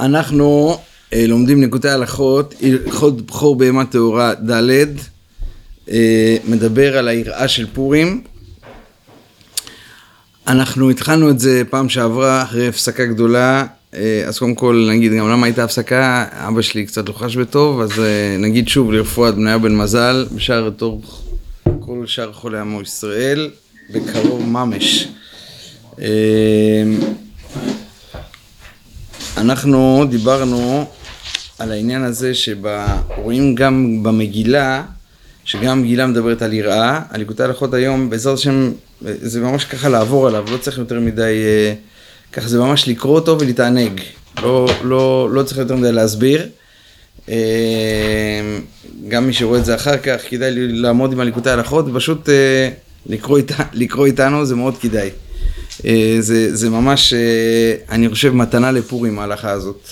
אנחנו אה, לומדים נקודי הלכות, הלכות בכור בהמה טהורה ד', אה, מדבר על היראה של פורים. אנחנו התחלנו את זה פעם שעברה אחרי הפסקה גדולה, אה, אז קודם כל נגיד גם למה הייתה הפסקה, אבא שלי קצת לוחש בטוב, אז אה, נגיד שוב לרפואת בניה בן מזל, בשער תור כל שאר חולי עמו ישראל, בקרוב ממש. אה, אנחנו דיברנו על העניין הזה שרואים גם במגילה, שגם המגילה מדברת על יראה, הליקוטי הלכות היום, בעזרת השם, זה ממש ככה לעבור עליו, לא צריך יותר מדי, אה, ככה זה ממש לקרוא אותו ולהתענג, לא, לא, לא צריך יותר מדי להסביר. אה, גם מי שרואה את זה אחר כך, כדאי לעמוד עם הליקוטי הלכות, ופשוט אה, לקרוא, איתה, לקרוא איתנו, זה מאוד כדאי. זה, זה ממש, אני חושב, מתנה לפורים, ההלכה הזאת.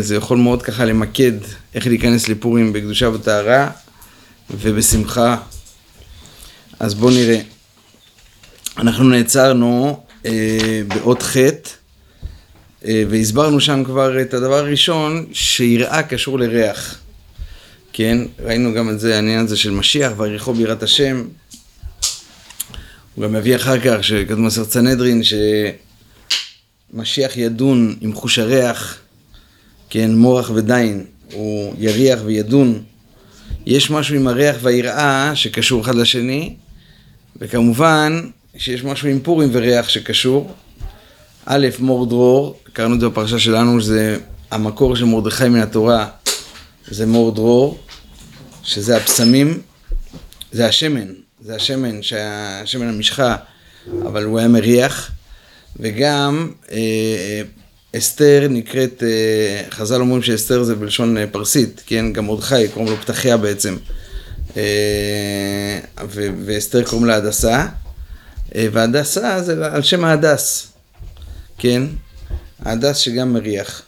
זה יכול מאוד ככה למקד איך להיכנס לפורים בקדושה וטהרה ובשמחה. אז בואו נראה. אנחנו נעצרנו אה, באות ח' אה, והסברנו שם כבר את הדבר הראשון, שיראה קשור לריח. כן, ראינו גם את זה, העניין הזה של משיח, ויריחו בירת השם. הוא גם מביא אחר כך, שכתוב מסר צנדרין, שמשיח ידון עם חוש הריח, כן, מורח ודין, הוא יריח וידון. יש משהו עם הריח והיראה שקשור אחד לשני, וכמובן שיש משהו עם פורים וריח שקשור. א', מור דרור, קראנו את זה בפרשה שלנו, שזה המקור של מרדכי מן התורה, זה מור דרור, שזה הפסמים, זה השמן, זה השמן, השמן המשחה, אבל הוא היה מריח, וגם אה, אסתר נקראת, אה, חז"ל אומרים שאסתר זה בלשון אה, פרסית, כן? גם מרדכי, קוראים לו פתחיה בעצם. ואסתר קוראים לה הדסה, והדסה זה על שם ההדס, כן? ההדס שגם מריח.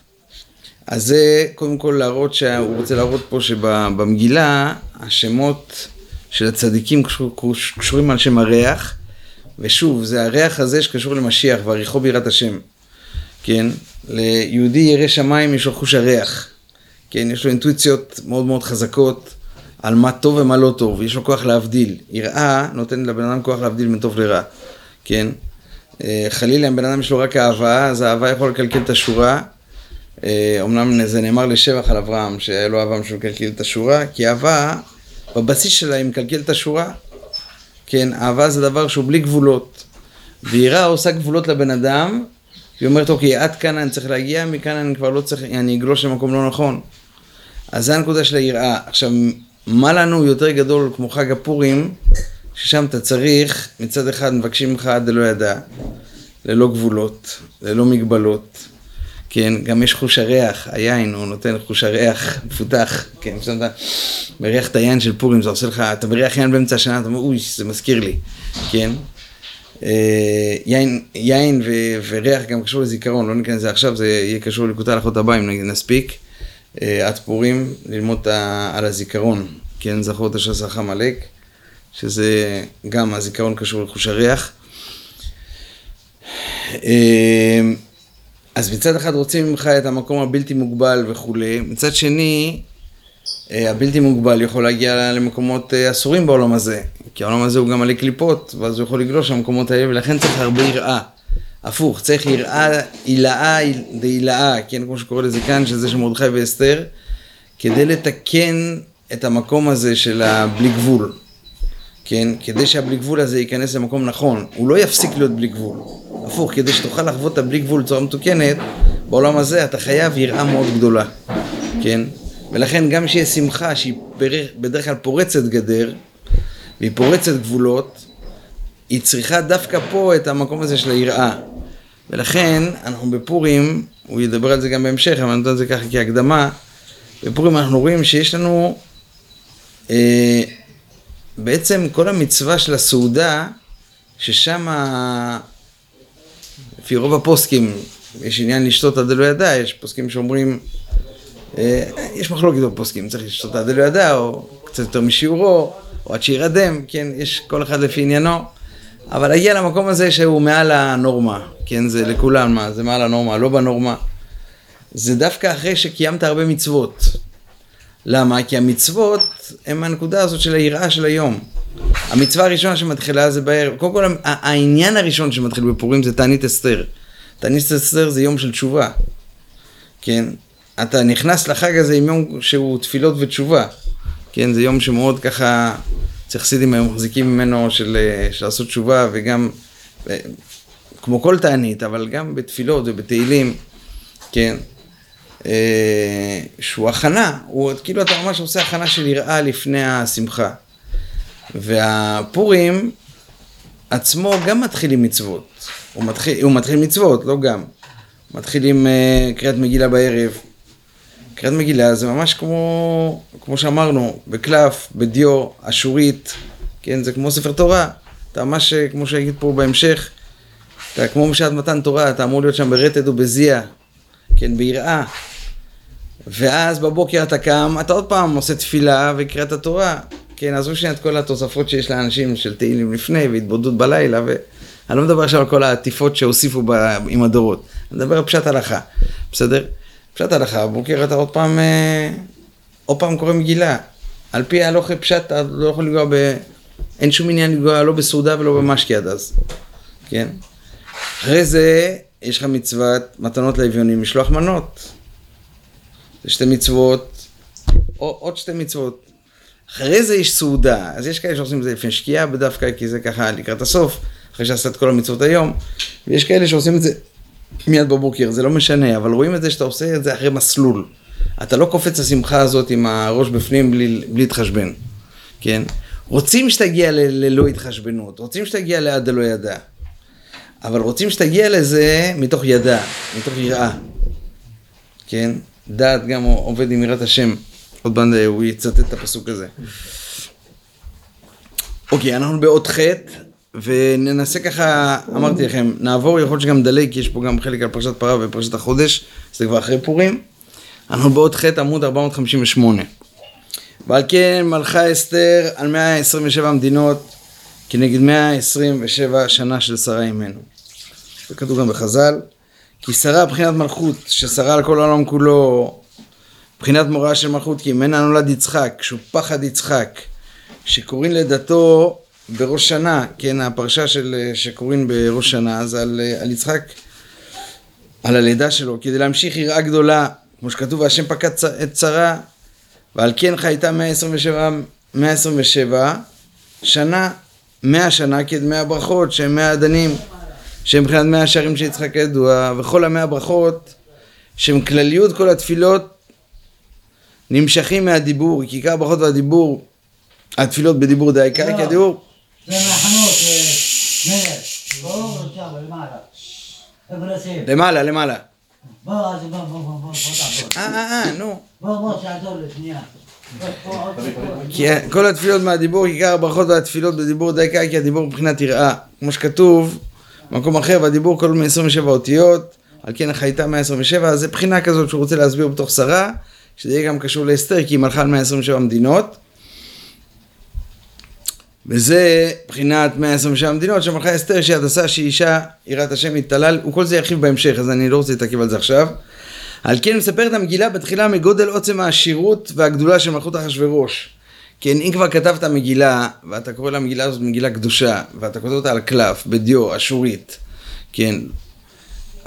אז זה קודם כל להראות, שהוא רוצה להראות פה שבמגילה השמות של הצדיקים קשורים על שם הריח, ושוב, זה הריח הזה שקשור למשיח, ועריכו בירת השם. כן? ליהודי ירא שמיים יש לו חוש הריח, כן? יש לו אינטואיציות מאוד מאוד חזקות על מה טוב ומה לא טוב, יש לו כוח להבדיל. יראה נותן לבן אדם כוח להבדיל בין טוב לרע, כן? אה, חלילה אם בן אדם יש לו רק אהבה, אז האהבה יכול לקלקל את השורה. אומנם אה, זה נאמר לשבח על אברהם, שהיה לו אהבה שהוא מקלקל את השורה, כי אהבה, בבסיס שלה היא מקלקלת את השורה. כן, אהבה זה דבר שהוא בלי גבולות. ויראה עושה גבולות לבן אדם, היא אומרת, אוקיי, עד כאן אני צריך להגיע, מכאן אני כבר לא צריך, אני אגלוש למקום לא נכון. אז זה הנקודה של היראה. עכשיו, מה לנו יותר גדול כמו חג הפורים, ששם אתה צריך, מצד אחד מבקשים ממך עד דלא ידע, ללא גבולות, ללא מגבלות. כן, גם יש חוש הריח, היין, הוא נותן חוש הריח מפותח, כן, כשאתה מריח את היין של פורים, זה עושה לך, אתה מריח יין באמצע השנה, אתה אומר, אוי, זה מזכיר לי, כן, אה, יין, יין ו, וריח גם קשור לזיכרון, לא ניכנס לזה עכשיו, זה יהיה קשור לליקוטי הלכות הבא אם נספיק. אה, עד פורים, ללמוד על הזיכרון, כן, זכור את אשר עמלק, שזה גם הזיכרון קשור לחוש הריח. אה, אז מצד אחד רוצים ממך את המקום הבלתי מוגבל וכולי, מצד שני, הבלתי מוגבל יכול להגיע למקומות אסורים בעולם הזה, כי העולם הזה הוא גם מלא קליפות, ואז הוא יכול לגלוש למקומות האלה, ולכן צריך הרבה יראה. הפוך, צריך יראה, הילאה דהילאה, כן, כמו שקורא לזה כאן, שזה של מרדכי ואסתר, כדי לתקן את המקום הזה של הבלי גבול, כן, כדי שהבלי גבול הזה ייכנס למקום נכון, הוא לא יפסיק להיות בלי גבול, הפוך, כדי שתוכל לחוות את הבלי גבול בצורה מתוקנת, בעולם הזה אתה חייב יראה מאוד גדולה, כן, ולכן גם כשיש שמחה שהיא בדרך כלל פורצת גדר, והיא פורצת גבולות, היא צריכה דווקא פה את המקום הזה של היראה. ולכן, אנחנו בפורים, הוא ידבר על זה גם בהמשך, אבל אני נותן את זה ככה כהקדמה, בפורים אנחנו רואים שיש לנו אה, בעצם כל המצווה של הסעודה, ששם, לפי רוב הפוסקים, יש עניין לשתות עד לא ידע, יש פוסקים שאומרים, אה, יש מחלוקת בפוסקים, צריך לשתות עד לא ידע, או קצת יותר משיעורו, או עד שירדם, כן, יש כל אחד לפי עניינו, אבל להגיע למקום הזה שהוא מעל הנורמה, כן, זה לכולם, מה, זה מעל הנורמה, לא בנורמה. זה דווקא אחרי שקיימת הרבה מצוות. למה? כי המצוות הם הנקודה הזאת של היראה של היום. המצווה הראשונה שמתחילה זה בערב. קודם כל, העניין הראשון שמתחיל בפורים זה תענית אסתר. תענית אסתר זה יום של תשובה. כן? אתה נכנס לחג הזה עם יום שהוא תפילות ותשובה. כן? זה יום שמאוד ככה, צריך סידים היום מחזיקים ממנו של, של לעשות תשובה וגם, כמו כל תענית, אבל גם בתפילות ובתהילים, כן? אה, שהוא הכנה, הוא כאילו אתה ממש עושה הכנה של יראה לפני השמחה. והפורים עצמו גם מתחיל עם מצוות. הוא מתחיל, הוא מתחיל מצוות, לא גם. מתחיל עם uh, קריאת מגילה בערב. קריאת מגילה זה ממש כמו, כמו שאמרנו, בקלף, בדיו, אשורית, כן, זה כמו ספר תורה. אתה ממש, אה, כמו שאגיד פה בהמשך, אתה כמו בשעת מתן תורה, אתה אמור להיות שם ברטט ובזיע, כן, ביראה. ואז בבוקר אתה קם, אתה עוד פעם עושה תפילה וקריאת התורה. כן, עזבו שנייה את כל התוספות שיש לאנשים של תהילים לפני והתבודדות בלילה, ואני לא מדבר עכשיו על כל העטיפות שהוסיפו ב... עם הדורות. אני מדבר על פשט הלכה, בסדר? פשט הלכה, בבוקר אתה עוד פעם, אה, עוד פעם קורא מגילה. על פי הלוכי פשט אתה לא יכול לגוע ב... אין שום עניין לגוע לא בסעודה ולא במשקי עד אז, כן? אחרי זה יש לך מצוות מתנות לאביונים, משלוח מנות. זה שתי מצוות, או, עוד שתי מצוות. אחרי זה יש סעודה, אז יש כאלה שעושים את זה לפני שקיעה בדווקא, כי זה ככה לקראת הסוף, אחרי שעשית את כל המצוות היום, ויש כאלה שעושים את זה מיד בבוקר, זה לא משנה, אבל רואים את זה שאתה עושה את זה אחרי מסלול. אתה לא קופץ לשמחה הזאת עם הראש בפנים בלי, בלי התחשבן, כן? רוצים שתגיע ל- ללא התחשבנות, רוצים שתגיע לעד דלא ידע, אבל רוצים שתגיע לזה מתוך ידע, מתוך יראה, כן? דעת גם עובד עם יראת השם. עוד פעם הוא יצטט את הפסוק הזה. אוקיי, אנחנו באות ח' וננסה ככה, אמרתי לכם, נעבור, יכול להיות שגם נדלג, כי יש פה גם חלק על פרשת פרה ופרשת החודש, זה כבר אחרי פורים. אנחנו באות ח' עמוד 458. ועל כן מלכה אסתר על 127 מדינות כנגד 127 שנה של שרה אימנו. זה כתוב גם בחז"ל. כי שרה בחינת מלכות, ששרה על כל העולם כולו, בחינת מורה של מלכות, כי ממנה נולד יצחק, שהוא פחד יצחק, שקוראים לדתו בראש שנה, כן, הפרשה של, שקוראים בראש שנה, זה על, על יצחק, על הלידה שלו, כדי להמשיך יראה גדולה, כמו שכתוב, והשם פקד את שרה, ועל כן חייתה 127, 127 שנה, 100 שנה כד 100 ברכות, שהם 100 אדנים. שהם מבחינת מאה השערים של יצחק הידוע, וכל המאה ברכות, שהם כלליות כל התפילות, נמשכים מהדיבור, כי עיקר הברכות והדיבור, התפילות בדיבור די עיקר, כי הדיבור... זה מחנות, למעלה, למעלה. בוא, בוא, בוא, בוא, בוא, אה, אה, אה, נו. בוא, בוא, תעזור לי שנייה. כי כל התפילות מהדיבור, עיקר הברכות והתפילות בדיבור די עיקר, כי הדיבור מבחינת יראה. כמו שכתוב, במקום אחר, והדיבור כולל מ-27 אותיות, על כן החייתה 127, אז זה בחינה כזאת שהוא רוצה להסביר בתוך שרה, שזה יהיה גם קשור לאסתר, כי היא מלכה על 127 מדינות. וזה בחינת 127 מדינות שמלכה אסתר שהיא הדסה שהיא אישה יראת השם מתעלל, וכל זה ירחיב בהמשך אז אני לא רוצה להתעכב על זה עכשיו. על כן מספרת המגילה בתחילה מגודל עוצם העשירות והגדולה של מלכות אחשורוש. כן, אם כבר כתבת מגילה, ואתה קורא למגילה הזאת מגילה קדושה, ואתה כותב אותה על קלף, בדיו, אשורית, כן,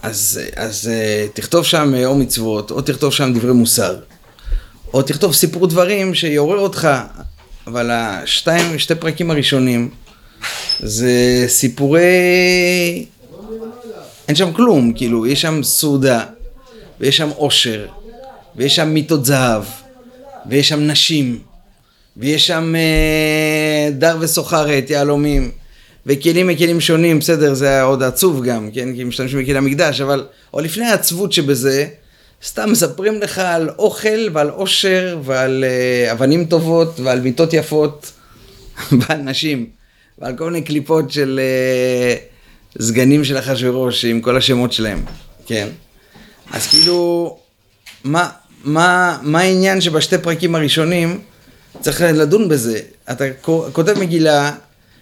אז, אז אה, תכתוב שם או מצוות, או תכתוב שם דברי מוסר, או תכתוב סיפור דברים שיעורר אותך, אבל השתיים, שתי פרקים הראשונים, זה סיפורי... אין שם כלום, כאילו, יש שם סעודה, ויש שם עושר, ויש שם מיטות זהב, ויש שם נשים. ויש שם אה, דר וסוחרת, יהלומים, וכלים מכלים שונים, בסדר, זה עוד עצוב גם, כן, כי משתמשים בכלי המקדש, אבל, או לפני העצבות שבזה, סתם מספרים לך על אוכל ועל עושר ועל אה, אבנים טובות ועל מיטות יפות ועל נשים ועל כל מיני קליפות של אה, סגנים של אחשוורוש עם כל השמות שלהם, כן. אז כאילו, מה, מה, מה העניין שבשתי פרקים הראשונים צריך לדון בזה. אתה כותב מגילה,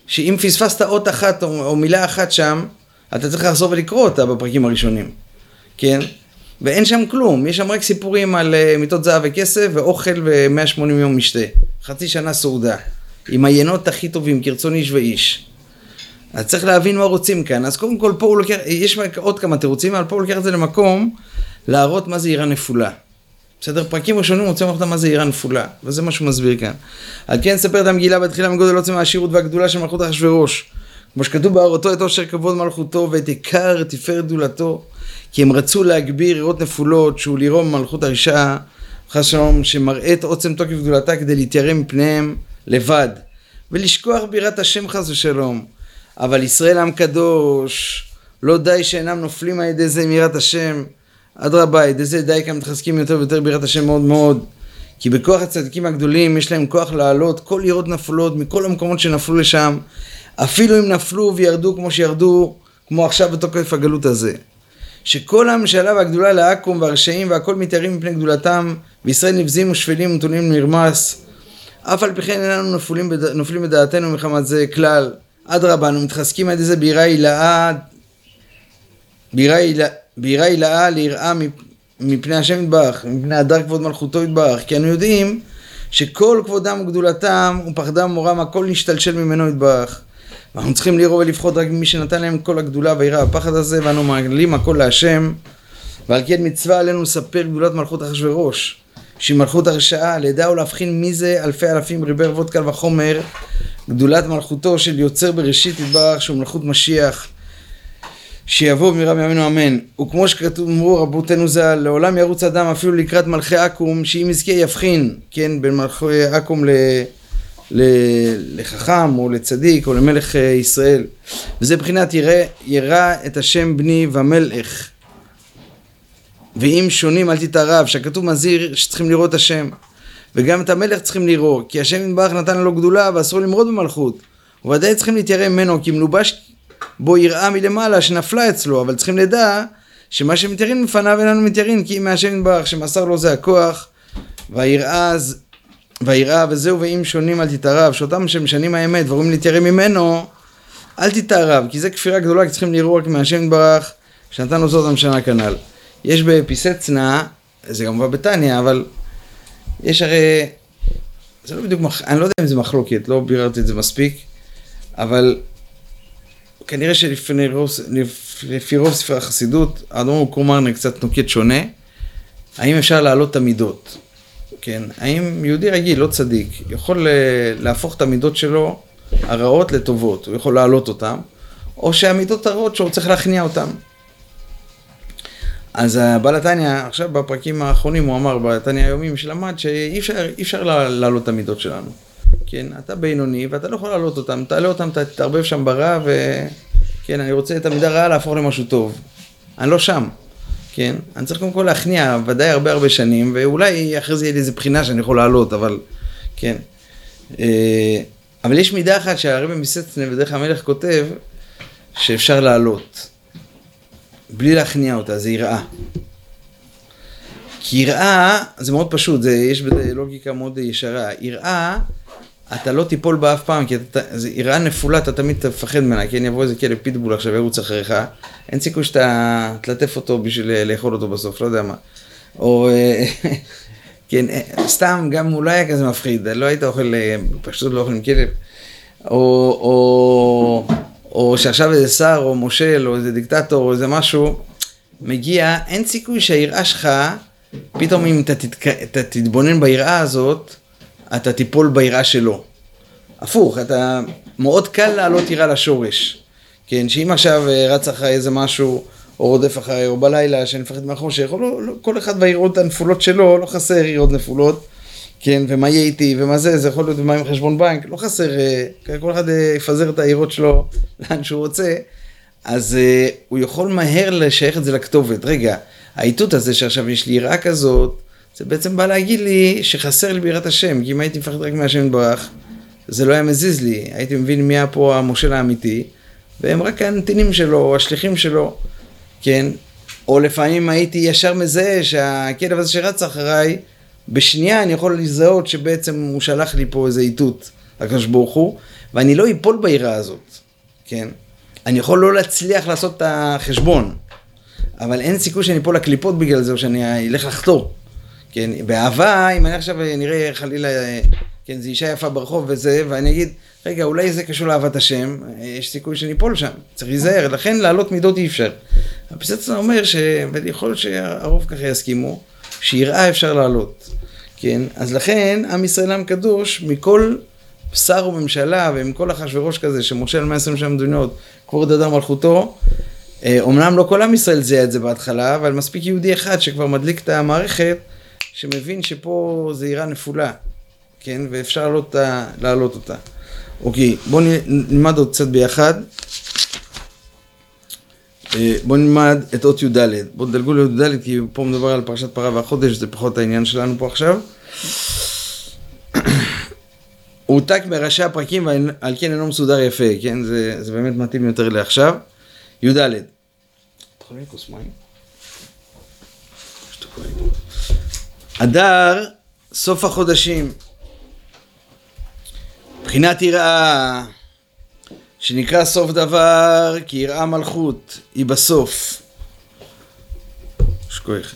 שאם פספסת אות אחת או, או מילה אחת שם, אתה צריך לחזור ולקרוא אותה בפרקים הראשונים, כן? ואין שם כלום, יש שם רק סיפורים על אה, מיטות זהב וכסף ואוכל ו-180 יום משתה. חצי שנה סעודה. עם היינות הכי טובים, כרצון איש ואיש. אז צריך להבין מה רוצים כאן. אז קודם כל פה הוא לוקח, יש עוד כמה תירוצים, אבל פה הוא לוקח את זה למקום להראות מה זה עירה נפולה. בסדר? פרקים ראשונים רוצים לראות מה זה עירה נפולה, וזה מה שהוא מסביר כאן. על כן ספר את המגילה בתחילה מגודל עוצם העשירות והגדולה של מלכות אחשוורוש. כמו שכתוב בהראותו את עושר כבוד מלכותו ואת עיקר תפארת גדולתו. כי הם רצו להגביר עירות נפולות, שהוא לירום מלכות הרשעה, חס שלום, שמראה את עוצם תוקף גדולתה כדי להתיירא מפניהם לבד, ולשכוח בירת השם חס ושלום. אבל ישראל עם קדוש, לא די שאינם נופלים על ידי זה מירת השם, אדרבה, על ידי זה די כי מתחזקים יותר ויותר בירת השם מאוד מאוד. כי בכוח הצדיקים הגדולים יש להם כוח לעלות כל עירות נפולות מכל המקומות שנפלו לשם, אפילו אם נפלו וירדו כמו שירדו, כמו עכשיו בתוקף הגלות הזה. שכל הממשלה והגדולה לעכו"ם והרשעים והכל מתיירים מפני גדולתם, וישראל נבזים ושפלים ונתונים למרמס. אף על פי כן איננו נופלים, בד... נופלים בדעתנו מחמת זה כלל. אדרבה, אנו מתחזקים על ידי זה ביראה הילאה, ביראה הילאה ליראה מפני השם יתברך, מפני הדר כבוד מלכותו יתברך, כי אנו יודעים שכל כבודם וגדולתם ופחדם ומורם הכל נשתלשל ממנו יתברך. ואנחנו צריכים לראות ולפחות רק ממי שנתן להם כל הגדולה והיראה הפחד הזה, ואנו מעלים הכל להשם. ועל כן מצווה עלינו לספר גדולת מלכות אחשוורוש, שהיא מלכות הרשעה, לידע ולהבחין מי זה אלפי אלפים ריבי רבות קל וחומר, גדולת מלכותו של יוצר בראשית יתברך, שהוא מלכות משיח, שיבוא במהרה בימינו אמן. וכמו שכתוב, אמרו רבותינו ז"ל, לעולם ירוץ אדם אפילו לקראת מלכי עכו"ם, שאם יזכה יבחין, כן, בין מלכי עכו"ם ל... לחכם או לצדיק או למלך אה, ישראל. וזה מבחינת ירא, ירא את השם בני ומלך. ואם שונים אל תתערב, שהכתוב מזהיר שצריכים לראות השם. וגם את המלך צריכים לראות, כי השם יתברך נתן לו גדולה ואסור למרוד במלכות. וודאי צריכים להתיירא ממנו, כי מלובש בו יראה מלמעלה שנפלה אצלו, אבל צריכים לדע שמה שמתיירים לפניו איננו מתיירים, כי אם מהשם יתברך שמסר לו זה הכוח, והיראה ויראה וזהו ואם שונים אל תתערב, שאותם שמשנים האמת ורואים להתיירא ממנו, אל תתערב, כי זה כפירה גדולה, כי צריכים לראות רק מהשם יתברך, שנתן לו זאת המשנה כנ"ל. יש בפיסצנה, זה גם בא אבל יש הרי, זה לא בדיוק, מח... אני לא יודע אם זה מחלוקת, לא ביררתי את זה מספיק, אבל כנראה שלפי רוב, לפי רוב ספרי החסידות, האדמו"ר קומרנה קצת נוקט שונה, האם אפשר להעלות את המידות? כן, האם יהודי רגיל, לא צדיק, יכול אה, להפוך את המידות שלו הרעות לטובות, הוא יכול להעלות אותן, או שהמידות הרעות שהוא צריך להכניע אותן. אז הבעל התניא, עכשיו בפרקים האחרונים הוא אמר, בתניא היומיים שלמד, שאי אפשר, אפשר להעלות את המידות שלנו. כן, אתה בינוני ואתה לא יכול להעלות אותם, תעלה אותם, תתערבב שם ברע, וכן, אני רוצה את המידה רעה להפוך למשהו טוב. אני לא שם. כן? אני צריך קודם כל להכניע ודאי הרבה הרבה שנים, ואולי אחרי זה יהיה לי איזה בחינה שאני יכול לעלות, אבל כן. אה, אבל יש מידה אחת שהרבי מסצנה בדרך המלך כותב, שאפשר לעלות, בלי להכניע אותה, זה יראה. כי יראה, זה מאוד פשוט, זה, יש בזה לוגיקה מאוד ישרה. יראה אתה לא תיפול בה אף פעם, כי אתה, זה יראה נפולה, אתה תמיד תפחד ממנה, כן, יבוא איזה כלב פיטבול עכשיו, ירוץ אחריך, אין סיכוי שאתה תלטף אותו בשביל לאכול אותו בסוף, לא יודע מה. או, אה, כן, אה, סתם, גם הוא לא היה כזה מפחיד, לא היית אוכל, אה, פשוט לא אוכל עם כלב. או, או, או שעכשיו איזה שר, או מושל, או איזה דיקטטור, או איזה משהו, מגיע, אין סיכוי שהיראה שלך, פתאום אם. אתה תתבונן ביראה הזאת, אתה תיפול ביראה שלו. הפוך, אתה מאוד קל לעלות יראה לשורש. כן, שאם עכשיו אה, רץ אחרי איזה משהו, או רודף אחרי, או בלילה, שאני מפחד מהחושך, או לא, לא, כל אחד ביראות הנפולות שלו, לא חסר יראות נפולות. כן, ומה יהיה איתי, ומה זה, זה יכול להיות ומה עם חשבון בנק, לא חסר, אה, כל אחד אה, יפזר את היראות שלו לאן שהוא רוצה, אז הוא יכול מהר לשייך את זה לכתובת. רגע, האיתות הזה שעכשיו יש לי יראה כזאת, זה בעצם בא להגיד לי שחסר לי בירת השם, כי אם הייתי מפחד רק מהשם יתברך, זה לא היה מזיז לי, הייתי מבין מי היה פה המושל האמיתי, והם רק הנתינים שלו, השליחים שלו, כן? או לפעמים הייתי ישר מזהה שהכלב הזה שרץ אחריי, בשנייה אני יכול לזהות שבעצם הוא שלח לי פה איזה איתות, הקדוש ברוך הוא, ואני לא אפול בעירה הזאת, כן? אני יכול לא להצליח לעשות את החשבון, אבל אין סיכוי שאני אפול לקליפות בגלל זה, או שאני אלך לחתור. כן, באהבה, אם אני עכשיו נראה חלילה, כן, זו אישה יפה ברחוב וזה, ואני אגיד, רגע, אולי זה קשור לאהבת השם, יש סיכוי שאני אפול שם, צריך להיזהר, לכן לעלות מידות אי אפשר. הפסצנה אומר ש... ויכול שהרוב ככה יסכימו, שיראה אפשר לעלות, כן? אז לכן, עם ישראל עם קדוש, מכל שר וממשלה ומכל אחשוורוש כזה, שמושל 127 מדינות, כבוד אדם מלכותו, אומנם אה, לא כל עם ישראל זיהה את זה בהתחלה, אבל מספיק יהודי אחד שכבר מדליק את המערכת, שמבין שפה זה עירה נפולה, כן? ואפשר לעלות, לעלות אותה. אוקיי, בואו נלמד עוד קצת ביחד. אה, בואו נלמד את אות י"ד. בואו נדלגו לי"ד כי פה מדובר על פרשת פרה והחודש, זה פחות העניין שלנו פה עכשיו. הוא הועתק בראשי הפרקים ועל כן אינו מסודר יפה, כן? זה, זה באמת מתאים יותר לעכשיו. י"ד. אדר, סוף החודשים. מבחינת יראה, שנקרא סוף דבר, כי יראה מלכות, היא בסוף. שכוח.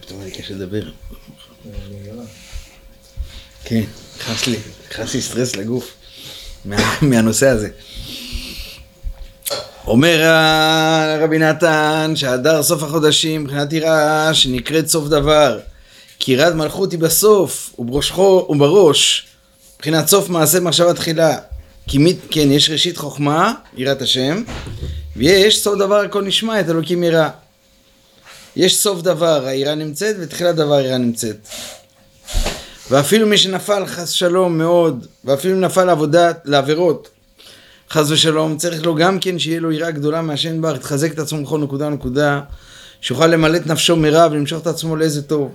פתאום אני קשה לדבר. כן, נכנס לי, נכנס לי סטרס לגוף מהנושא הזה. אומר רבי נתן שהדר סוף החודשים מבחינת יראה שנקראת סוף דבר כי ירד מלכות היא בסוף ובראשו ובראש מבחינת סוף מעשה מחשבה תחילה. כי מי, כן יש ראשית חוכמה יראת השם ויש סוף דבר הכל נשמע את אלוקים יראה. יש סוף דבר היראה נמצאת ותחילת דבר היראה נמצאת ואפילו מי שנפל חס שלום מאוד ואפילו נפל לעבודה לעבירות חס ושלום, צריך לו גם כן שיהיה לו יראה גדולה מהשם בר, יתחזק את עצמו בכל נקודה ונקודה, שיוכל למלא את נפשו מרע ולמשוך את עצמו לאיזה טוב.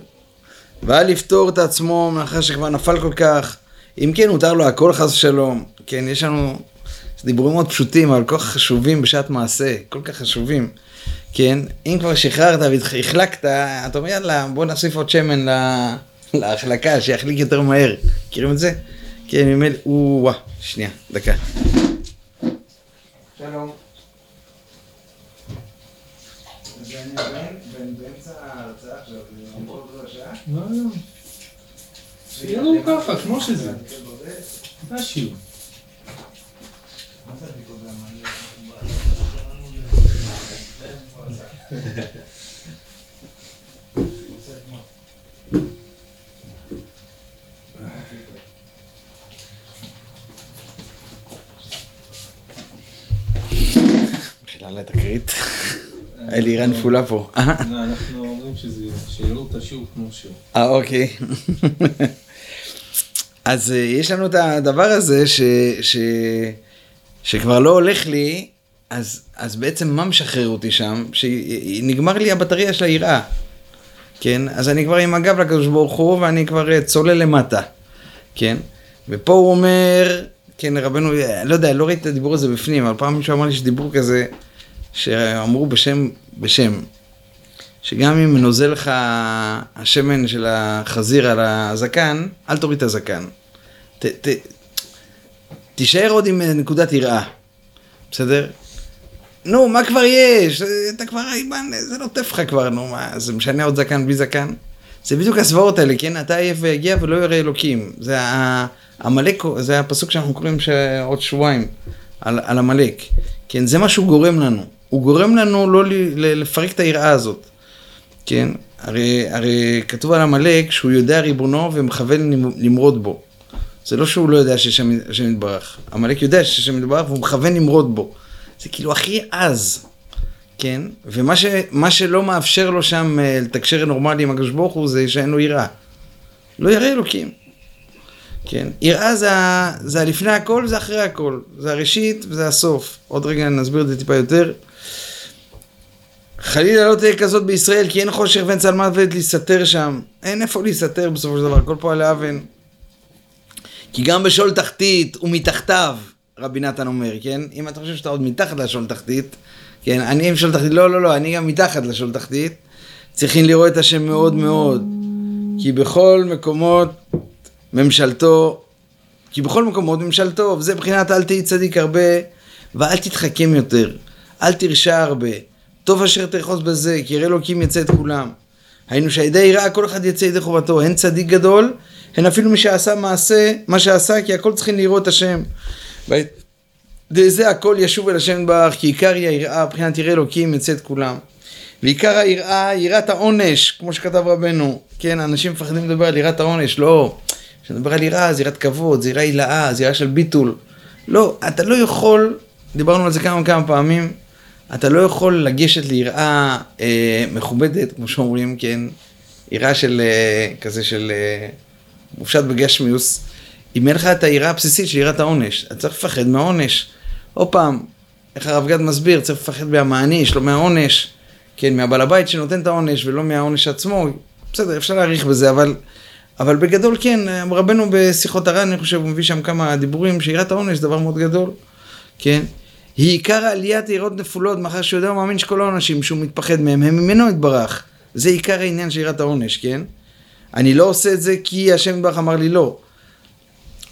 ואל לפתור את עצמו מאחר שכבר נפל כל כך. אם כן, מותר לו הכל חס ושלום. כן, יש לנו דיבורים מאוד פשוטים, אבל כל כך חשובים בשעת מעשה, כל כך חשובים. כן, אם כבר שחררת והחלקת, אתה אומר יאללה, בוא נוסיף עוד שמן להחלקה, שיחליק יותר מהר. מכירים את זה? כן, ממילא, או-אה, שנייה, דקה. שלום. לא, לא. שיהיה לנו ככה, כמו שזה. זה השיעור. יאללה, תקרית. היה לי עירה נפולה פה. לא, אנחנו אומרים שיראו את השיעור כמו שהוא. אה, אוקיי. אז אה, יש לנו את הדבר הזה ש, ש, שכבר לא הולך לי, אז, אז בעצם מה משחרר אותי שם? שנגמר לי הבטריה של היראה. כן? אז אני כבר עם הגב לקדוש ברוך הוא ואני כבר אה, צולל למטה. כן? ופה הוא אומר, כן, רבנו, לא יודע, לא ראיתי את הדיבור הזה בפנים, אבל פעם מישהו אמר לי שדיבור כזה, שאמרו בשם, בשם, שגם אם נוזל לך השמן של החזיר על הזקן, אל תוריד את הזקן. ת, ת, תישאר עוד עם נקודת יראה, בסדר? נו, מה כבר יש? אתה כבר, זה לא טף לך כבר, נו, מה, זה משנה עוד זקן בלי זקן? זה בדיוק הסברות האלה, כן? אתה עייף ויגיע ולא יראה אלוקים. זה עמלק, זה הפסוק שאנחנו קוראים עוד שבועיים, על עמלק. כן, זה מה שהוא גורם לנו. הוא גורם לנו לא לפרק את היראה הזאת, כן? הרי, הרי כתוב על עמלק שהוא יודע ריבונו ומכוון למרוד בו. זה לא שהוא לא יודע שיש השם יתברך. עמלק יודע שיש השם יתברך והוא מכוון למרוד בו. זה כאילו הכי עז, כן? ומה ש, שלא מאפשר לו שם אה, לתקשר נורמלי עם הקדוש ברוך הוא זה שאין לו יראה. לא ירא אלוקים. כן? יראה זה, זה לפני הכל, זה אחרי הכל. זה הראשית וזה הסוף. עוד רגע נסביר את זה טיפה יותר. חלילה לא תהיה כזאת בישראל, כי אין חושך ואין צלמת ועת להסתתר שם. אין איפה להסתתר בסופו של דבר, הכל פה על האבן. כי גם בשול תחתית ומתחתיו, רבי נתן אומר, כן? אם אתה חושב שאתה עוד מתחת לשול תחתית, כן, אני עם שול תחתית, לא, לא, לא, אני גם מתחת לשול תחתית. צריכים לראות את השם מאוד מאוד. כי בכל מקומות ממשלתו כי בכל מקומות ממשל טוב, זה מבחינת אל תהי צדיק הרבה, ואל תתחכם יותר, אל תרשע הרבה. טוב אשר תרחוץ בזה, כי ירא אלוקים יצא את כולם. היינו שהידי יראה כל אחד יצא ידי חובתו, הן צדיק גדול, הן אפילו מי שעשה מעשה, מה שעשה, כי הכל צריכים לראות השם. וזה הכל ישוב אל השם יתברך, כי עיקר היא היראה, מבחינת ירא אלוקים יצא את כולם. ועיקר היראה, יראת העונש, כמו שכתב רבנו. כן, אנשים מפחדים לדבר על יראת העונש, לא. כשנדבר על יראה, זה יראת כבוד, זה יראה הילאה, זה יראה של ביטול. לא, אתה לא יכול, דיברנו על זה כמה וכמה פעמים, אתה לא יכול לגשת ליראה אה, מכובדת, כמו שאומרים, כן, יראה של, אה, כזה של אה, מופשט בגשמיוס, אם אין לך את היראה הבסיסית של יראת העונש, אתה צריך לפחד מהעונש. עוד פעם, איך הרב גד מסביר, צריך לפחד מהמעניש, לא מהעונש, כן, מהבעל הבית שנותן את העונש ולא מהעונש עצמו, בסדר, אפשר להעריך בזה, אבל, אבל בגדול כן, רבנו בשיחות הר"ן, אני חושב, הוא מביא שם כמה דיבורים, שיראת העונש זה דבר מאוד גדול, כן. היא עיקר עליית יראות נפולות, מאחר שהוא יודע ומאמין שכל האנשים שהוא מתפחד מהם, הם ממנו יתברך. זה עיקר העניין של יראת העונש, כן? אני לא עושה את זה כי השם יתברך אמר לי לא.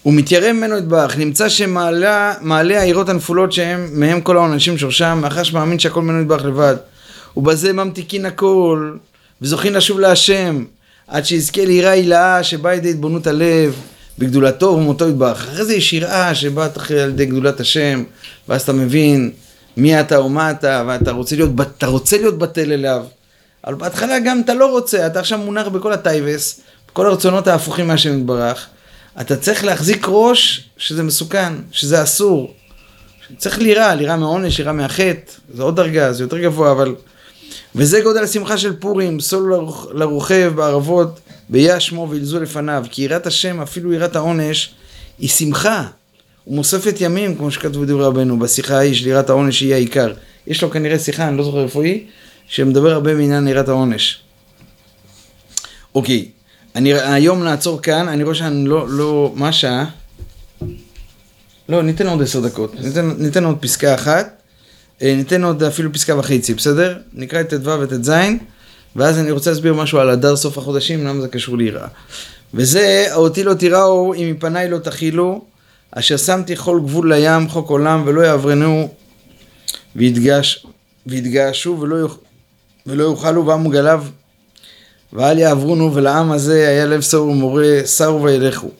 הוא מתיירא ממנו יתברך, נמצא שמעלה העירות הנפולות שהם, מהם כל האנשים שורשם, מאחר שמאמין שהכל ממנו יתברך לבד. ובזה ממתיקין הכל, וזוכין לשוב להשם, עד שיזכה ליראה הילאה שבאה לידי התבוננות הלב, בגדולתו ומותו יתברך. אחרי זה יש יראה שבאה על ידי גדולת השם, ואז אתה מבין מי אתה ומה אתה, ואתה רוצה להיות, אתה רוצה להיות בטל אליו. אבל בהתחלה גם אתה לא רוצה, אתה עכשיו מונח בכל הטייבס, בכל הרצונות ההפוכים מהשם יתברך. אתה צריך להחזיק ראש שזה מסוכן, שזה אסור. צריך לירה, לירה מעונש, לירה מהחטא, זה עוד דרגה, זה יותר גבוה, אבל... וזה גודל השמחה של פורים, סול לרוכב בערבות, ביה שמו וילזו לפניו, כי יראת השם, אפילו יראת העונש, היא שמחה. ומוספת ימים, כמו שכתבו דברי רבנו, בשיחה ההיא של יראת העונש היא העיקר. יש לו כנראה שיחה, אני לא זוכר איפה היא, שמדבר הרבה בעניין יראת העונש. אוקיי, אני היום נעצור כאן, אני רואה שאני לא, לא, מה השעה? לא, ניתן עוד עשר דקות, ניתן, ניתן עוד פסקה אחת, אה, ניתן עוד אפילו פסקה וחצי, בסדר? נקרא את ט"ו וט"ז, ואז אני רוצה להסביר משהו על הדר סוף החודשים, למה זה קשור ליראה. וזה, אותי לא תיראו, אם מפניי לא תכילו, אשר שמתי כל גבול לים, חוק עולם, ולא יעברנו, ויתגעשו ולא, יוכ... ולא יאכלו ועמו גליו, ואל יעברונו, ולעם הזה היה לב סור ומורה, סרו וילכו.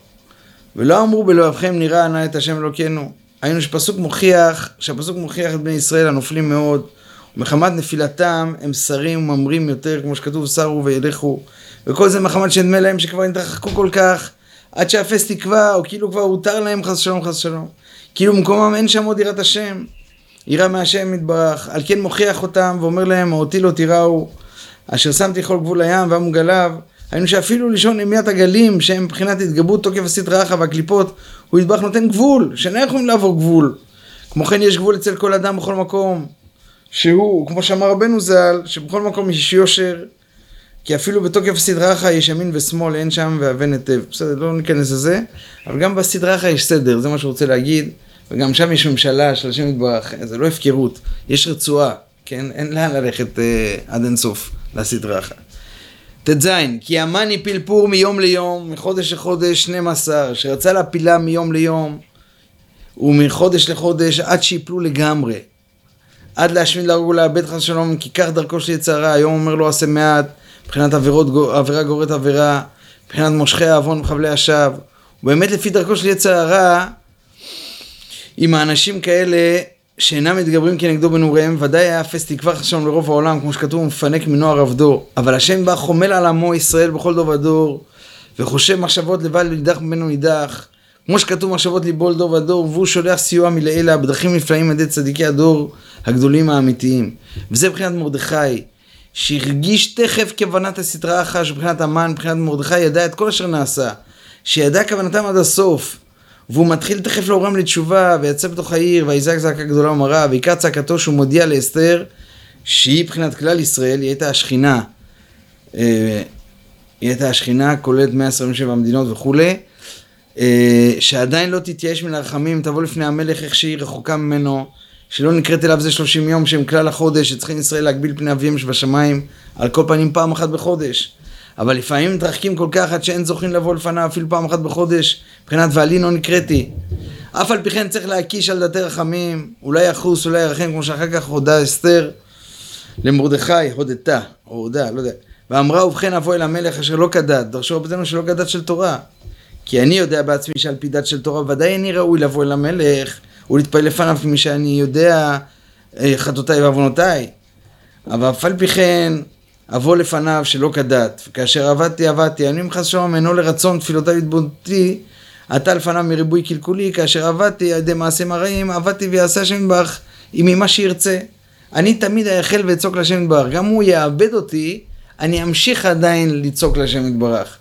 ולא אמרו בלבבכם נראה נא את השם אלוקינו. היינו שפסוק מוכיח, שהפסוק מוכיח את בני ישראל הנופלים מאוד, ומחמת נפילתם הם שרים וממרים יותר, כמו שכתוב סרו וילכו, וכל זה מחמת שנדמה להם שכבר נתרחקו כל כך, עד שאפס תקווה, או כאילו כבר הותר להם חס שלום חס שלום. כאילו במקומם אין שם עוד יראת השם, יראה מהשם יתברך, על כן מוכיח אותם ואומר להם, אותי לא תיראו, אשר שמתי כל גבול הים ועמו גליו, היינו שאפילו לישון ימיית הגלים, שהם מבחינת התגברות תוקף הסטרא אחא והקליפות, הוא יתברך נותן גבול, שאינם יכולים לעבור גבול. כמו כן יש גבול אצל כל אדם בכל מקום, שהוא, כמו שאמר רבנו ז"ל, שבכל מקום יש יושר, כי אפילו בתוקף הסדרה אחא יש ימין ושמאל, אין שם ואבן היטב. בסדר, לא ניכנס לזה, אבל גם בסדרה אחא יש סדר, זה מה שהוא רוצה להגיד, וגם שם יש ממשלה של השם יתברך, זה לא הפקרות, יש רצועה, כן? אין לאן ללכת אה, עד אינסוף לסדרה אחא. ט"ז, כי המן הפיל פור מיום ליום, מחודש לחודש 12, שרצה להפילה מיום ליום, ומחודש לחודש עד שיפלו לגמרי. עד להשמיד להרוג ולאבד חס שלום, כי כך דרכו של יצרה, היום אומר לו עשה מעט, מבחינת עבירות, עבירה גוררת עבירה, מבחינת מושכי העוון וחבלי השווא. ובאמת לפי דרכו של יצר הרע, עם האנשים כאלה שאינם מתגברים כנגדו בנעוריהם, ודאי היה אפס תקווה חשבון לרוב העולם, כמו שכתוב, מפנק מנוער עבדו. אבל השם בא חומל על עמו ישראל בכל דור ודור, וחושב מחשבות לבד לידך ממנו נידח. כמו שכתוב מחשבות ליבו לדור ודור, והוא שולח סיוע מלעילה בדרכים נפלאים על ידי צדיקי הדור הגדולים האמיתיים. וזה מבחינת מרדכי, שהרגיש תכף כוונת הסטרה אחת, שבחינת המן, מבחינת מרדכי, ידע את כל אשר נעשה. שידע כוונתם עד הסוף. והוא מתחיל תכף לעורם לתשובה, ויצא בתוך העיר, ויזעק זעקה גדולה ומרה, ועיקר צעקתו שהוא מודיע לאסתר, שהיא מבחינת כלל ישראל, היא הייתה השכינה. אה, היא הייתה השכינה, כוללת 127 מדינות וכולי, שעדיין לא תתייאש מן הרחמים, תבוא לפני המלך איך שהיא רחוקה ממנו, שלא נקראת אליו זה 30 יום שהם כלל החודש, שצריכים ישראל להגביל פני אביהם שבשמיים, על כל פנים פעם אחת בחודש. אבל לפעמים מתרחקים כל כך עד שאין זוכים לבוא לפניו אפילו פעם אחת בחודש, מבחינת ועלי לא נקראתי. אף על פי כן צריך להקיש על דתי רחמים, אולי יחוס, אולי ירחם, כמו שאחר כך הודה אסתר למרדכי, הודתה, או הודה, לא יודע. ואמרה ובכן אבוא אל המלך אשר לא כדת, דרשו רבותינו שלא כדת של תורה. כי אני יודע בעצמי שעל פי דת של תורה ודאי איני ראוי לבוא אל המלך ולהתפלל לפניו כמי שאני יודע אה, חטאותיי ועוונותיי. אבל אף על פי כן אבוא לפניו שלא כדת, וכאשר עבדתי עבדתי, אני ממך שלום אינו לרצון תפילותיי והתבונתי, עתה לפניו מריבוי קלקולי, כאשר עבדתי על ידי מעשים הרעים, עבדתי ויעשה השם יתברך עמי מה שירצה. אני תמיד אייחל ואצעוק להשם יתברך, גם הוא יאבד אותי, אני אמשיך עדיין לצעוק להשם יתברך.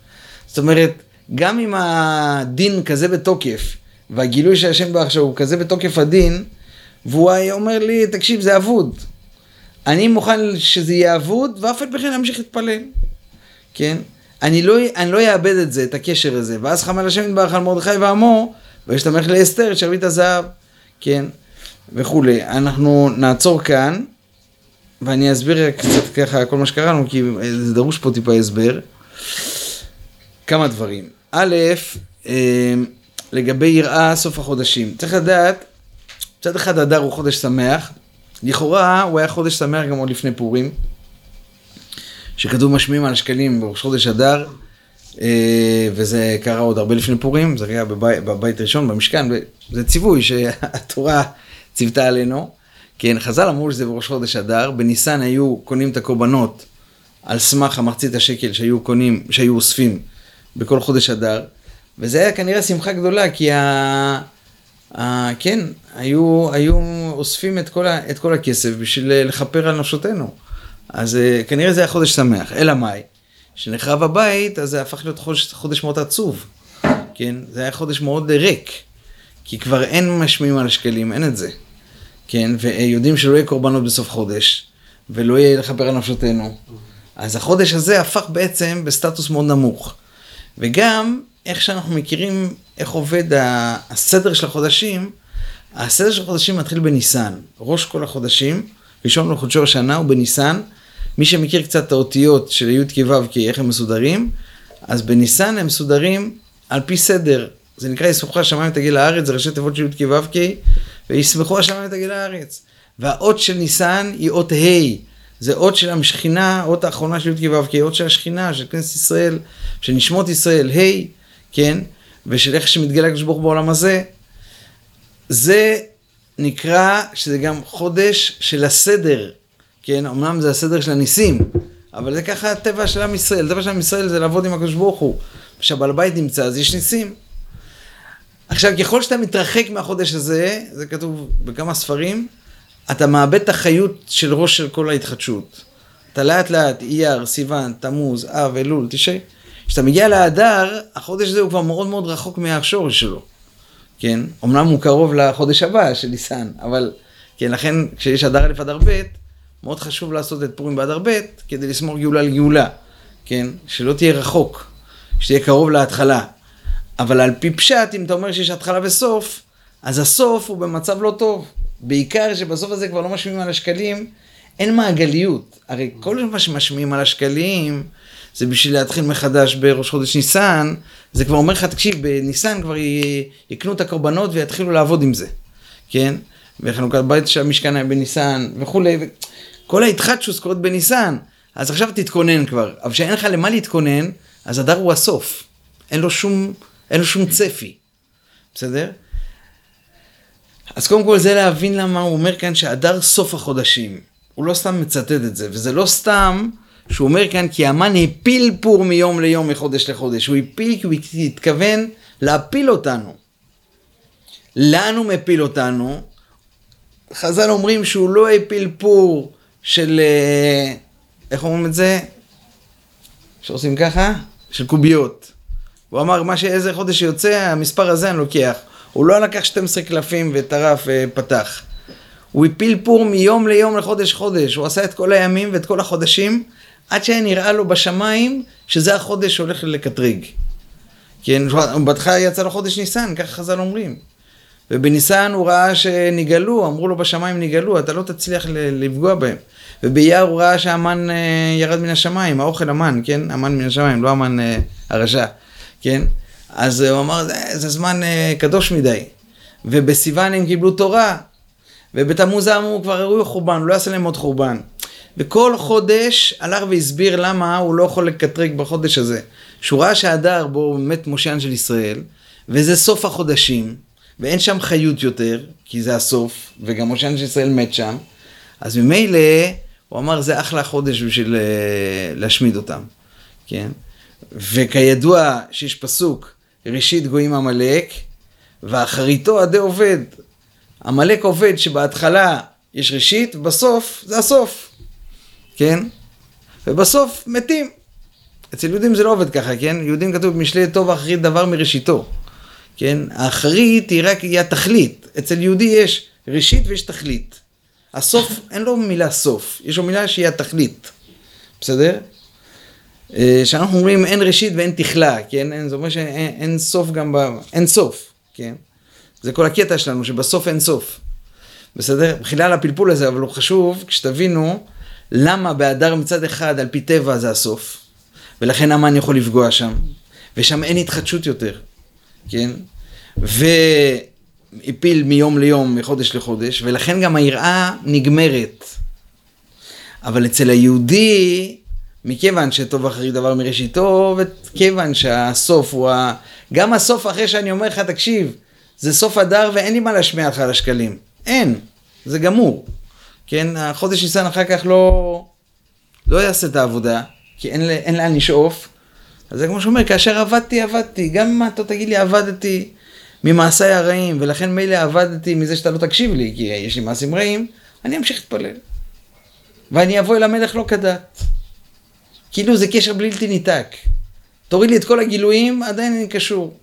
זאת אומרת, גם אם הדין כזה בתוקף, והגילוי של השם יתברך שהוא כזה בתוקף הדין, והוא היה אומר לי, תקשיב, זה אבוד. אני מוכן שזה יהיה אבוד, ואף על פי כן אמשיך להתפלל. כן? אני לא, אני לא אאבד את זה, את הקשר הזה. ואז חמל השם יתברך על מרדכי ועמו, וישתמך לאסתר את שרביט הזהב. כן? וכולי. אנחנו נעצור כאן, ואני אסביר קצת ככה כל מה שקרה לנו, כי זה דרוש פה טיפה הסבר. כמה דברים. א', אה, לגבי יראה סוף החודשים. צריך לדעת, מצד אחד אדר הוא חודש שמח, לכאורה הוא היה חודש שמח גם עוד לפני פורים, שכתוב משמיעים על שקלים בראש חודש אדר, אה, וזה קרה עוד הרבה לפני פורים, זה היה בבית, בבית ראשון, במשכן, זה ציווי שהתורה ציוותה עלינו. כן, חז"ל אמרו שזה בראש חודש אדר, בניסן היו קונים את הקורבנות על סמך המחצית השקל שהיו קונים, שהיו אוספים בכל חודש אדר, וזה היה כנראה שמחה גדולה, כי ה... ה... כן, היו, היו אוספים את כל, ה... את כל הכסף בשביל לכפר על נפשותינו. אז אה, כנראה זה היה חודש שמח. אלא מאי? כשנחרב הבית, אז זה הפך להיות חודש, חודש מאוד עצוב. כן? זה היה חודש מאוד ריק. כי כבר אין משמיעים על השקלים, אין את זה. כן? ויודעים שלא יהיה קורבנות בסוף חודש, ולא יהיה לכפר על נפשותינו. אז החודש הזה הפך בעצם בסטטוס מאוד נמוך. וגם, איך שאנחנו מכירים איך עובד הסדר של החודשים, הסדר של החודשים מתחיל בניסן. ראש כל החודשים, ראשון לחודשו השנה הוא בניסן. מי שמכיר קצת את האותיות של י' כו' כי איך הם מסודרים, אז בניסן הם מסודרים על פי סדר. זה נקרא ישמחו השמיים תגיע לארץ, זה ראשי תיבות של י' כו' כי, וישמחו השמיים תגיע לארץ. והאות של ניסן היא אות ה', זה אות של השכינה, אות האחרונה של י' כו' כי אות של השכינה, של כנסת ישראל, של נשמות ישראל, ה', כן, ושל איך שמתגלה הקדוש ברוך בעולם הזה. זה נקרא שזה גם חודש של הסדר, כן, אמנם זה הסדר של הניסים, אבל זה ככה הטבע של עם ישראל, הטבע של עם ישראל זה לעבוד עם הקדוש ברוך הוא. כשהבעל בית נמצא אז יש ניסים. עכשיו, ככל שאתה מתרחק מהחודש הזה, זה כתוב בכמה ספרים, אתה מאבד את החיות של ראש של כל ההתחדשות. אתה לאט לאט, אייר, סיוון, תמוז, אב, אלול, תשעי. כשאתה מגיע לאדר, החודש הזה הוא כבר מאוד מאוד רחוק מהשורש שלו. כן? אמנם הוא קרוב לחודש הבא של ניסן, אבל כן, לכן כשיש אדר א' אדר ב', מאוד חשוב לעשות את פורים באדר ב', כדי לשמור גאולה לגאולה, כן? שלא תהיה רחוק, שתהיה קרוב להתחלה. אבל על פי פשט, אם אתה אומר שיש התחלה וסוף, אז הסוף הוא במצב לא טוב. בעיקר שבסוף הזה כבר לא משמיעים על השקלים, אין מעגליות. הרי כל מה שמשמיעים על השקלים, זה בשביל להתחיל מחדש בראש חודש ניסן, זה כבר אומר לך, תקשיב, בניסן כבר יקנו את הקורבנות ויתחילו לעבוד עם זה, כן? וחנוכת בית של המשכן היה בניסן וכולי, כל ההתחדשוס קורית בניסן, אז עכשיו תתכונן כבר, אבל כשאין לך למה להתכונן, אז הדר הוא הסוף, אין לו שום, אין לו שום צפי, בסדר? אז קודם כל זה להבין למה הוא אומר כאן שהדר סוף החודשים. הוא לא סתם מצטט את זה, וזה לא סתם שהוא אומר כאן כי המן הפיל פור מיום ליום, מחודש לחודש. הוא הפיל כי הוא התכוון להפיל אותנו. לאן הוא מפיל אותנו? חז"ל אומרים שהוא לא הפיל פור של, אה, איך אומרים את זה? שעושים ככה? של קוביות. הוא אמר, מה שאיזה חודש יוצא, המספר הזה אני לוקח. הוא לא לקח 12 קלפים וטרף ופתח. הוא הפיל פור מיום ליום לחודש חודש. הוא עשה את כל הימים ואת כל החודשים, עד שהיה נראה לו בשמיים שזה החודש שהולך לקטרג. כן, בהתחלה יצא לו חודש ניסן, ככה חז"ל אומרים. ובניסן הוא ראה שנגאלו, אמרו לו בשמיים נגאלו, אתה לא תצליח לפגוע בהם. ובאייר הוא ראה שהמן אה, ירד מן השמיים, האוכל המן, כן? המן מן השמיים, לא המן אה, הרשע, כן? אז אה, הוא אמר, זה, זה זמן אה, קדוש מדי. ובסיוון הם קיבלו תורה, ובתמוז אמרו, כבר הראו חורבן, לא יעשה להם עוד חורבן. וכל חודש הלך והסביר למה הוא לא יכול לקטרג בחודש הזה. שהוא ראה שהדר בו באמת מושיען של ישראל, וזה סוף החודשים, ואין שם חיות יותר, כי זה הסוף, וגם מושיען של ישראל מת שם, אז ממילא הוא אמר זה אחלה חודש בשביל אה, להשמיד אותם, כן? וכידוע שיש פסוק, ראשית גויים עמלק, ואחריתו עדי עובד. עמלק עובד שבהתחלה יש ראשית, ובסוף זה הסוף, כן? ובסוף מתים. אצל יהודים זה לא עובד ככה, כן? יהודים כתוב במשלי טוב אחרית דבר מראשיתו, כן? האחרית היא רק, היא התכלית. אצל יהודי יש ראשית ויש תכלית. הסוף, אין לו מילה סוף, יש לו מילה שהיא התכלית, בסדר? אה, כשאנחנו אומרים אין ראשית ואין תכלה, כן? אין, זה אומר שאין אין סוף גם ב... אין סוף, כן? זה כל הקטע שלנו, שבסוף אין סוף. בסדר? מחילה על הפלפול הזה, אבל הוא חשוב כשתבינו למה בהדר מצד אחד על פי טבע זה הסוף, ולכן המן יכול לפגוע שם, ושם אין התחדשות יותר, כן? והפיל מיום ליום, מחודש לחודש, ולכן גם היראה נגמרת. אבל אצל היהודי, מכיוון שטוב אחרי דבר מראשיתו, וכיוון שהסוף הוא ה... גם הסוף אחרי שאני אומר לך, תקשיב, זה סוף הדר ואין לי מה להשמיע לך על השקלים. אין, זה גמור. כן, החודש ניסן אחר כך לא, לא יעשה את העבודה, כי אין, אין לאן לשאוף. אז זה כמו שאומר, כאשר עבדתי, עבדתי. גם אם אתה תגיד לי, עבדתי ממעשיי הרעים, ולכן מילא עבדתי מזה שאתה לא תקשיב לי, כי יש לי מעשים רעים, אני אמשיך להתפלל. ואני אבוא אל המלך לא כדת. כאילו זה קשר בלתי ניתק. תוריד לי את כל הגילויים, עדיין אני קשור.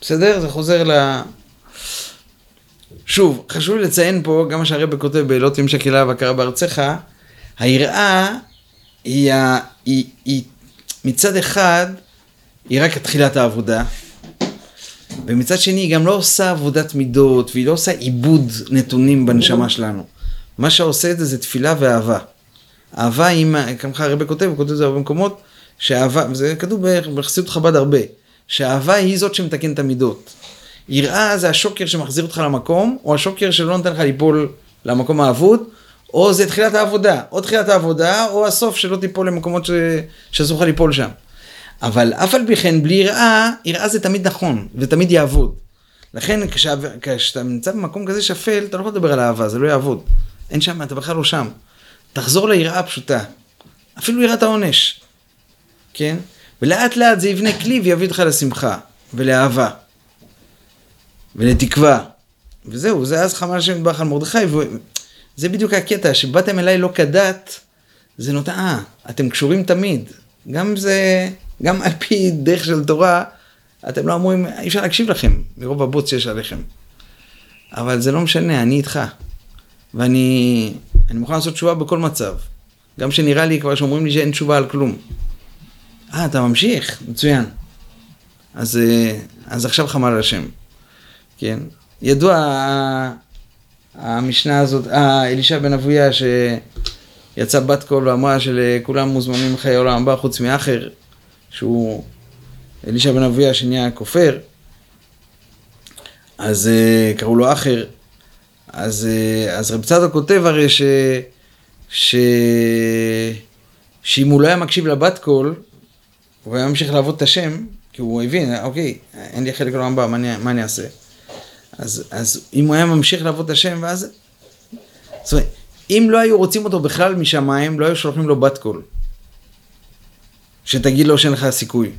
בסדר? זה חוזר ל... שוב, חשוב לי לציין פה, גם מה שהרבא כותב ב"לא תמשק אליו הכרה בארצך", היראה היא, ה- היא, היא מצד אחד, היא רק תחילת העבודה, ומצד שני היא גם לא עושה עבודת מידות, והיא לא עושה עיבוד נתונים בנשמה שלנו. מה שעושה את זה זה תפילה ואהבה. אהבה היא, ככה הרבה כותב, הוא כותב את זה הרבה מקומות, שאהבה, וזה כתוב בחסידות חב"ד הרבה, שאהבה היא זאת שמתקן את המידות. יראה זה השוקר שמחזיר אותך למקום, או השוקר שלא נותן לך ליפול למקום האבוד, או זה תחילת העבודה, או תחילת העבודה, או הסוף שלא תיפול למקומות. שאסור לך ליפול שם. אבל אף על פי כן, בלי יראה, יראה זה תמיד נכון, ותמיד יעבוד. לכן. כשאתה נמצא במקום כזה שפל, אתה לא יכול לדבר על אהבה, זה לא יעבוד. אין שם, אתה בכלל לא שם. תחזור ליראה הפשוטה. אפילו יראת העונש. כן? ולאט לאט זה יבנה כלי ויביא אותך לשמחה, ולאהבה, ולתקווה. וזהו, זה אז חמל השם יתברך על מרדכי, וזה בדיוק הקטע, שבאתם אליי לא כדת, זה נותן, אה, אתם קשורים תמיד. גם זה, גם על פי דרך של תורה, אתם לא אמורים, אי אפשר להקשיב לכם, מרוב הבוץ שיש עליכם. אבל זה לא משנה, אני איתך. ואני אני מוכן לעשות תשובה בכל מצב. גם שנראה לי כבר שאומרים לי שאין תשובה על כלום. אה, אתה ממשיך? מצוין. אז, אה, אז עכשיו חמל על השם. כן. ידוע ה- המשנה הזאת, אה, אלישע בן אבויה שיצא בת קול ואמרה שלכולם מוזמנים לחיי העולם הבא חוץ מאחר, שהוא אלישע בן אבויה שנהיה כופר, אז אה, קראו לו אחר. אז, אה, אז רב צדוק כותב הרי ש... ש... שאם הוא לא היה מקשיב לבת קול, הוא היה ממשיך לעבוד את השם, כי הוא הבין, אוקיי, אין לי חלק לעולם מה מה אני אעשה? אז, אז אם הוא היה ממשיך לעבוד את השם, ואז... זאת אומרת, אם לא היו רוצים אותו בכלל משמיים, לא היו שולחים לו בת קול. שתגיד לו שאין לך סיכוי.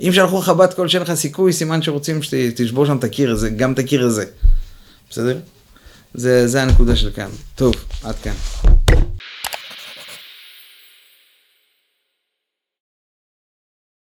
אם שלחו לך בת קול שאין לך סיכוי, סימן שרוצים שתשבור שם את הקיר הזה, גם את הקיר הזה. בסדר? זה, זה הנקודה של כאן. טוב, עד כאן.